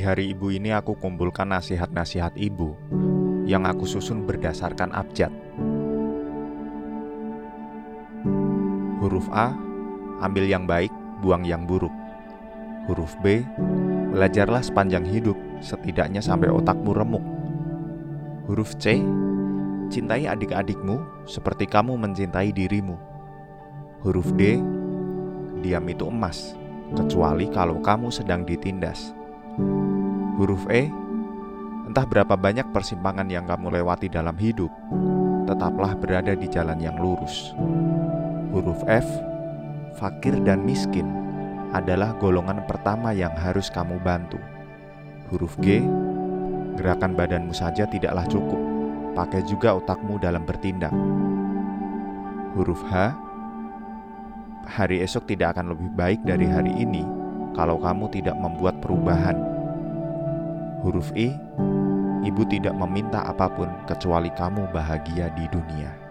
hari ibu ini aku kumpulkan nasihat-nasihat ibu yang aku susun berdasarkan abjad. Huruf A, ambil yang baik, buang yang buruk. Huruf B, belajarlah sepanjang hidup, setidaknya sampai otakmu remuk. Huruf C, cintai adik-adikmu seperti kamu mencintai dirimu. Huruf D, diam itu emas, kecuali kalau kamu sedang ditindas. Huruf E, entah berapa banyak persimpangan yang kamu lewati dalam hidup, tetaplah berada di jalan yang lurus. Huruf F, fakir dan miskin adalah golongan pertama yang harus kamu bantu. Huruf G, gerakan badanmu saja tidaklah cukup, pakai juga otakmu dalam bertindak. Huruf H, hari esok tidak akan lebih baik dari hari ini kalau kamu tidak membuat perubahan. Huruf I, ibu tidak meminta apa pun kecuali kamu bahagia di dunia.